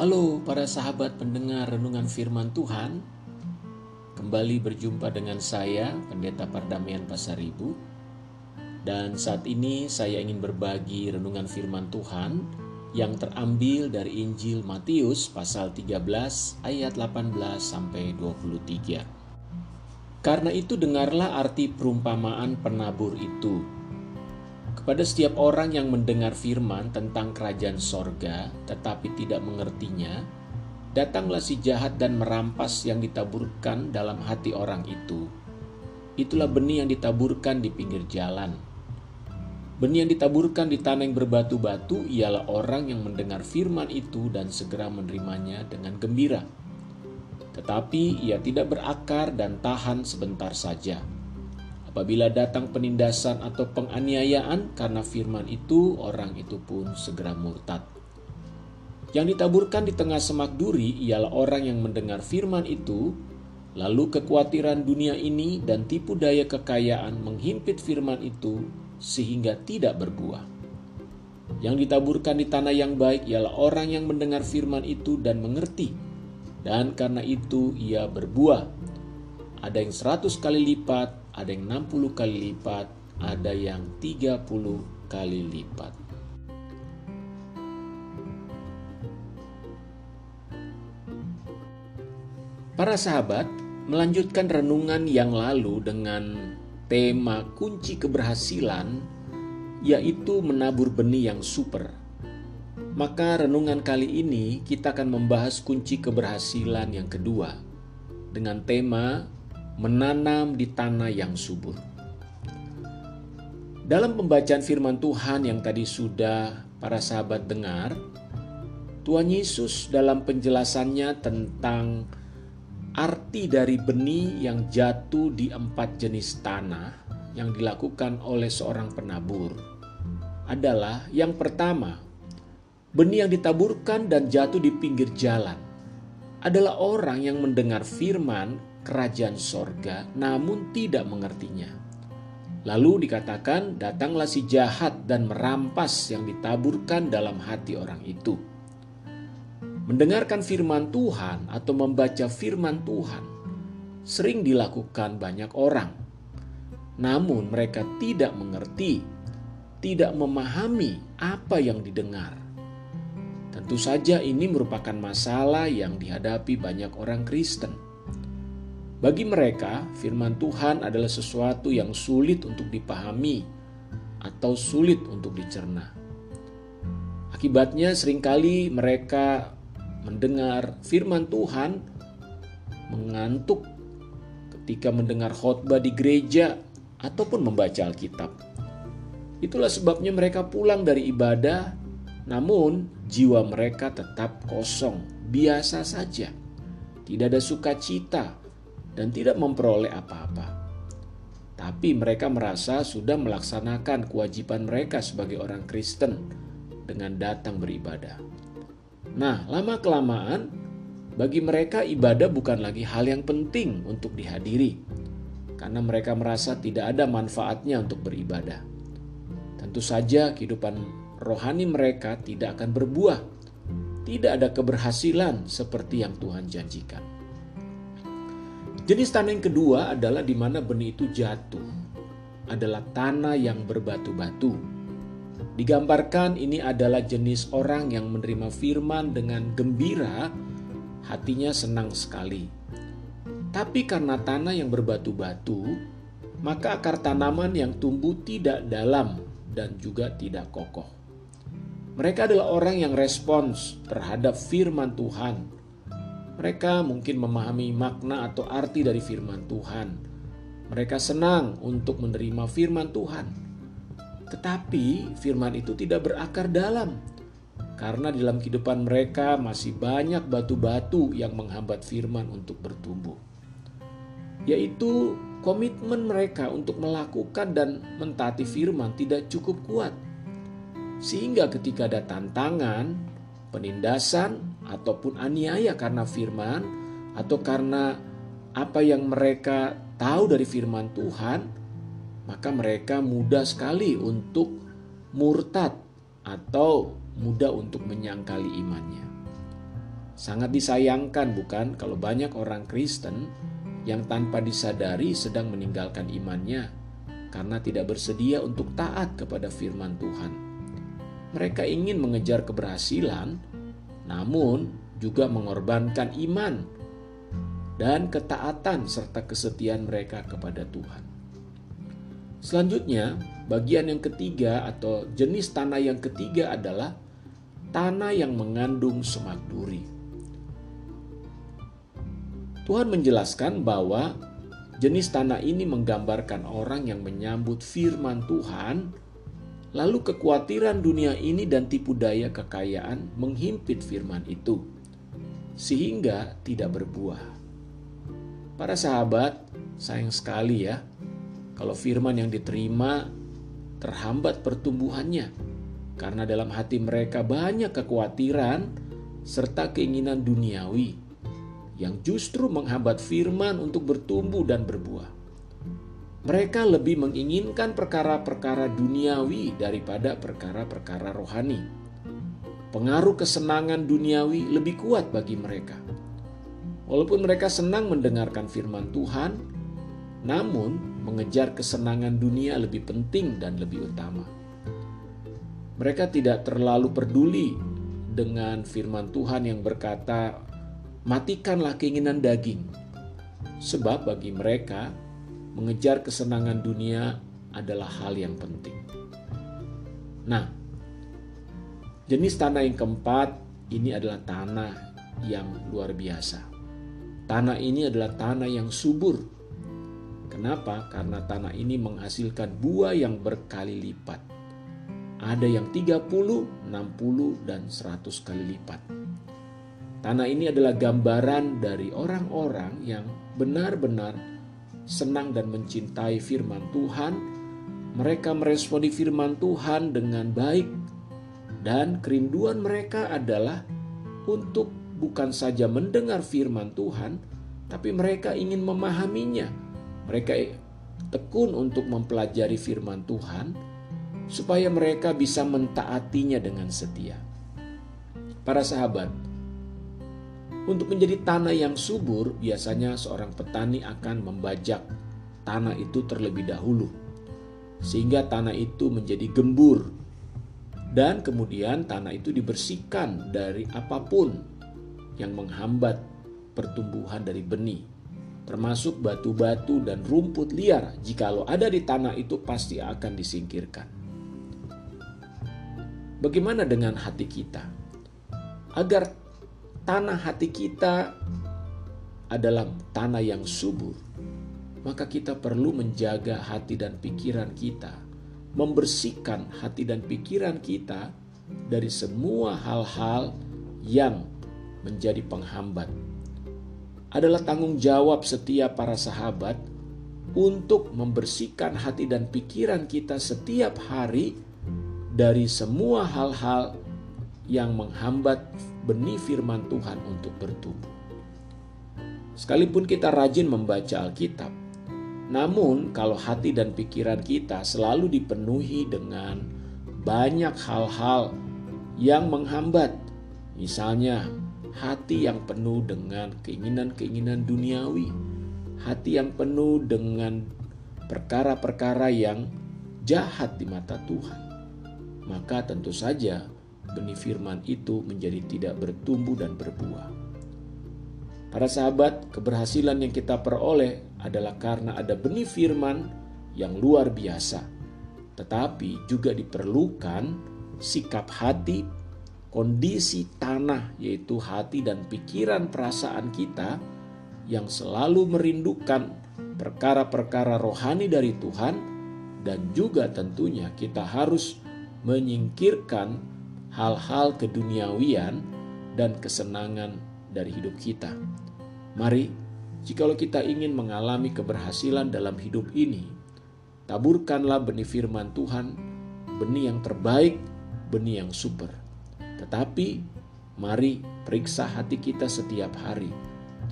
Halo para sahabat pendengar renungan firman Tuhan. Kembali berjumpa dengan saya Pendeta Pardamaian Pasaribu. Dan saat ini saya ingin berbagi renungan firman Tuhan Yang terambil dari Injil Matius pasal 13 ayat 18 sampai 23 Karena itu dengarlah arti perumpamaan penabur itu kepada setiap orang yang mendengar firman tentang kerajaan sorga tetapi tidak mengertinya, datanglah si jahat dan merampas yang ditaburkan dalam hati orang itu. Itulah benih yang ditaburkan di pinggir jalan. Benih yang ditaburkan di tanah yang berbatu-batu ialah orang yang mendengar firman itu dan segera menerimanya dengan gembira. Tetapi ia tidak berakar dan tahan sebentar saja Apabila datang penindasan atau penganiayaan karena firman itu, orang itu pun segera murtad. Yang ditaburkan di tengah semak duri ialah orang yang mendengar firman itu, lalu kekhawatiran dunia ini dan tipu daya kekayaan menghimpit firman itu sehingga tidak berbuah. Yang ditaburkan di tanah yang baik ialah orang yang mendengar firman itu dan mengerti, dan karena itu ia berbuah. Ada yang seratus kali lipat, ada yang 60 kali lipat, ada yang 30 kali lipat. Para sahabat melanjutkan renungan yang lalu dengan tema kunci keberhasilan yaitu menabur benih yang super. Maka renungan kali ini kita akan membahas kunci keberhasilan yang kedua dengan tema menanam di tanah yang subur. Dalam pembacaan firman Tuhan yang tadi sudah para sahabat dengar, Tuhan Yesus dalam penjelasannya tentang arti dari benih yang jatuh di empat jenis tanah yang dilakukan oleh seorang penabur adalah yang pertama, benih yang ditaburkan dan jatuh di pinggir jalan adalah orang yang mendengar firman kerajaan sorga namun tidak mengertinya. Lalu dikatakan datanglah si jahat dan merampas yang ditaburkan dalam hati orang itu. Mendengarkan firman Tuhan atau membaca firman Tuhan sering dilakukan banyak orang. Namun mereka tidak mengerti, tidak memahami apa yang didengar. Tentu saja ini merupakan masalah yang dihadapi banyak orang Kristen bagi mereka, firman Tuhan adalah sesuatu yang sulit untuk dipahami atau sulit untuk dicerna. Akibatnya sering kali mereka mendengar firman Tuhan mengantuk ketika mendengar khotbah di gereja ataupun membaca Alkitab. Itulah sebabnya mereka pulang dari ibadah, namun jiwa mereka tetap kosong, biasa saja. Tidak ada sukacita, dan tidak memperoleh apa-apa. Tapi mereka merasa sudah melaksanakan kewajiban mereka sebagai orang Kristen dengan datang beribadah. Nah, lama-kelamaan bagi mereka ibadah bukan lagi hal yang penting untuk dihadiri karena mereka merasa tidak ada manfaatnya untuk beribadah. Tentu saja kehidupan rohani mereka tidak akan berbuah. Tidak ada keberhasilan seperti yang Tuhan janjikan. Jenis tanah yang kedua adalah di mana benih itu jatuh. Adalah tanah yang berbatu-batu. Digambarkan ini adalah jenis orang yang menerima firman dengan gembira, hatinya senang sekali. Tapi karena tanah yang berbatu-batu, maka akar tanaman yang tumbuh tidak dalam dan juga tidak kokoh. Mereka adalah orang yang respons terhadap firman Tuhan, mereka mungkin memahami makna atau arti dari firman Tuhan. Mereka senang untuk menerima firman Tuhan. Tetapi firman itu tidak berakar dalam. Karena dalam kehidupan mereka masih banyak batu-batu yang menghambat firman untuk bertumbuh. Yaitu komitmen mereka untuk melakukan dan mentaati firman tidak cukup kuat. Sehingga ketika ada tantangan, penindasan, ataupun aniaya karena firman atau karena apa yang mereka tahu dari firman Tuhan, maka mereka mudah sekali untuk murtad atau mudah untuk menyangkali imannya. Sangat disayangkan bukan kalau banyak orang Kristen yang tanpa disadari sedang meninggalkan imannya karena tidak bersedia untuk taat kepada firman Tuhan. Mereka ingin mengejar keberhasilan, namun juga mengorbankan iman dan ketaatan serta kesetiaan mereka kepada Tuhan. Selanjutnya, bagian yang ketiga atau jenis tanah yang ketiga adalah tanah yang mengandung semak duri. Tuhan menjelaskan bahwa jenis tanah ini menggambarkan orang yang menyambut firman Tuhan, lalu kekhawatiran dunia ini dan tipu daya kekayaan menghimpit firman itu, sehingga tidak berbuah. Para sahabat, sayang sekali ya, kalau firman yang diterima terhambat pertumbuhannya, karena dalam hati mereka banyak kekhawatiran serta keinginan duniawi yang justru menghambat firman untuk bertumbuh dan berbuah. Mereka lebih menginginkan perkara-perkara duniawi daripada perkara-perkara rohani. Pengaruh kesenangan duniawi lebih kuat bagi mereka. Walaupun mereka senang mendengarkan firman Tuhan, namun mengejar kesenangan dunia lebih penting dan lebih utama. Mereka tidak terlalu peduli dengan firman Tuhan yang berkata, "Matikanlah keinginan daging." Sebab bagi mereka, mengejar kesenangan dunia adalah hal yang penting. Nah, jenis tanah yang keempat ini adalah tanah yang luar biasa. Tanah ini adalah tanah yang subur. Kenapa? Karena tanah ini menghasilkan buah yang berkali lipat. Ada yang 30, 60, dan 100 kali lipat. Tanah ini adalah gambaran dari orang-orang yang benar-benar senang dan mencintai firman Tuhan. Mereka meresponi firman Tuhan dengan baik dan kerinduan mereka adalah untuk bukan saja mendengar firman Tuhan, tapi mereka ingin memahaminya. Mereka tekun untuk mempelajari firman Tuhan, supaya mereka bisa mentaatinya dengan setia. Para sahabat, untuk menjadi tanah yang subur, biasanya seorang petani akan membajak tanah itu terlebih dahulu, sehingga tanah itu menjadi gembur, dan kemudian tanah itu dibersihkan dari apa pun yang menghambat pertumbuhan dari benih, termasuk batu-batu dan rumput liar. Jikalau ada di tanah itu pasti akan disingkirkan. Bagaimana dengan hati kita? Agar tanah hati kita adalah tanah yang subur, maka kita perlu menjaga hati dan pikiran kita, membersihkan hati dan pikiran kita dari semua hal-hal yang menjadi penghambat. Adalah tanggung jawab setiap para sahabat untuk membersihkan hati dan pikiran kita setiap hari dari semua hal-hal yang menghambat benih firman Tuhan untuk bertumbuh. Sekalipun kita rajin membaca Alkitab, namun kalau hati dan pikiran kita selalu dipenuhi dengan banyak hal-hal yang menghambat, misalnya hati yang penuh dengan keinginan-keinginan duniawi, hati yang penuh dengan perkara-perkara yang jahat di mata Tuhan, maka tentu saja benih firman itu menjadi tidak bertumbuh dan berbuah. Para sahabat, keberhasilan yang kita peroleh adalah karena ada benih firman yang luar biasa, tetapi juga diperlukan sikap hati kondisi tanah, yaitu hati dan pikiran perasaan kita yang selalu merindukan perkara-perkara rohani dari Tuhan, dan juga tentunya kita harus menyingkirkan hal-hal keduniawian dan kesenangan dari hidup kita. Mari, jikalau kita ingin mengalami keberhasilan dalam hidup ini, taburkanlah benih firman Tuhan, benih yang terbaik, benih yang super tetapi mari periksa hati kita setiap hari.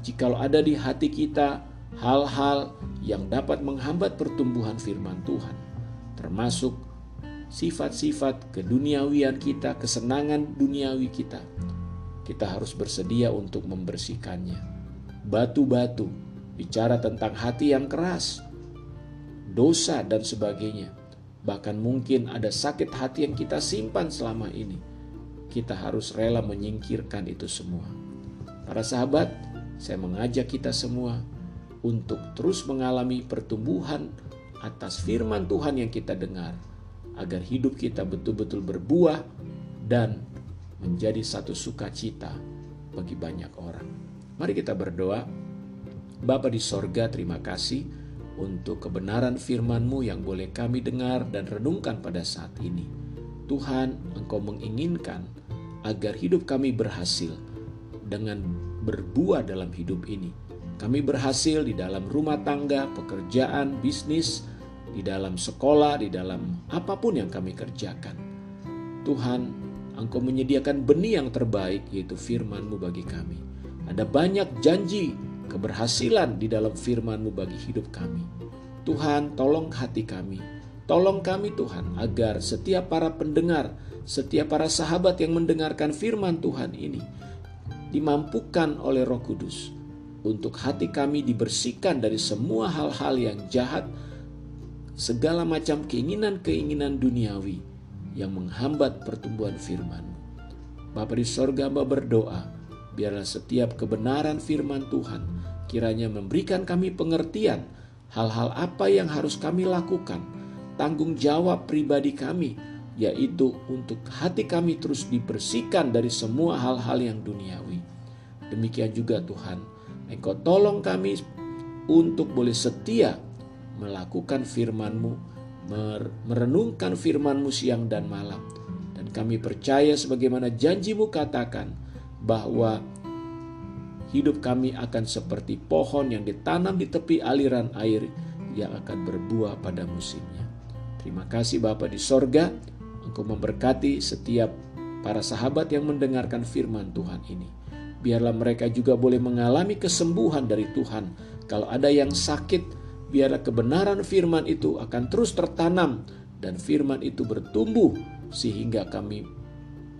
Jikalau ada di hati kita hal-hal yang dapat menghambat pertumbuhan firman Tuhan, termasuk sifat-sifat keduniawian kita, kesenangan duniawi kita, kita harus bersedia untuk membersihkannya. Batu-batu bicara tentang hati yang keras, dosa, dan sebagainya. Bahkan mungkin ada sakit hati yang kita simpan selama ini. Kita harus rela menyingkirkan itu semua. Para sahabat, saya mengajak kita semua untuk terus mengalami pertumbuhan atas firman Tuhan yang kita dengar, agar hidup kita betul-betul berbuah dan menjadi satu sukacita bagi banyak orang. Mari kita berdoa. Bapa di sorga, terima kasih untuk kebenaran firman-Mu yang boleh kami dengar dan renungkan pada saat ini. Tuhan, Engkau menginginkan agar hidup kami berhasil dengan berbuah dalam hidup ini. Kami berhasil di dalam rumah tangga, pekerjaan, bisnis, di dalam sekolah, di dalam apa pun yang kami kerjakan. Tuhan, Engkau menyediakan benih yang terbaik yaitu firman-Mu bagi kami. Ada banyak janji keberhasilan di dalam firman-Mu bagi hidup kami. Tuhan, tolong hati kami. Tolong kami Tuhan agar setiap para pendengar, setiap para sahabat yang mendengarkan firman Tuhan ini dimampukan oleh Roh Kudus untuk hati kami dibersihkan dari semua hal-hal yang jahat, segala macam keinginan-keinginan duniawi yang menghambat pertumbuhan firman Bapa di sorga Bapa berdoa, biarlah setiap kebenaran firman Tuhan kiranya memberikan kami pengertian hal-hal apa yang harus kami lakukan, tanggung jawab pribadi kami, yaitu untuk hati kami terus dibersihkan dari semua hal-hal yang duniawi. Demikian juga Tuhan, Engkau tolong kami untuk boleh setia melakukan firman-Mu, merenungkan firman-Mu siang dan malam. Dan kami percaya sebagaimana janjimu katakan bahwa hidup kami akan seperti pohon yang ditanam di tepi aliran air yang akan berbuah pada musimnya. Terima kasih Bapa di sorga, Engkau memberkati setiap para sahabat yang mendengarkan firman Tuhan ini. Biarlah mereka juga boleh mengalami kesembuhan dari Tuhan. Kalau ada yang sakit, biarlah kebenaran firman itu akan terus tertanam dan firman itu bertumbuh sehingga kami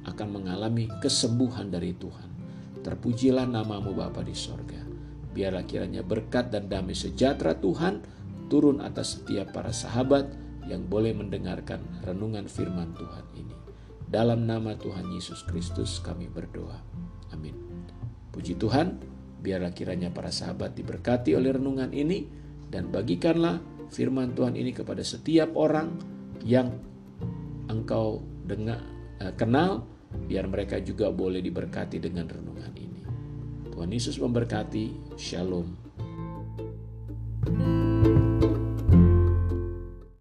akan mengalami kesembuhan dari Tuhan. Terpujilah namamu Bapa di sorga. Biarlah kiranya berkat dan damai sejahtera Tuhan turun atas setiap para sahabat yang boleh mendengarkan renungan firman Tuhan ini. Dalam nama Tuhan Yesus Kristus kami berdoa. Amin. Puji Tuhan, biarlah kiranya para sahabat diberkati oleh renungan ini dan bagikanlah firman Tuhan ini kepada setiap orang yang engkau dengar, eh, kenal, biar mereka juga boleh diberkati dengan renungan ini. Tuhan Yesus memberkati. Shalom.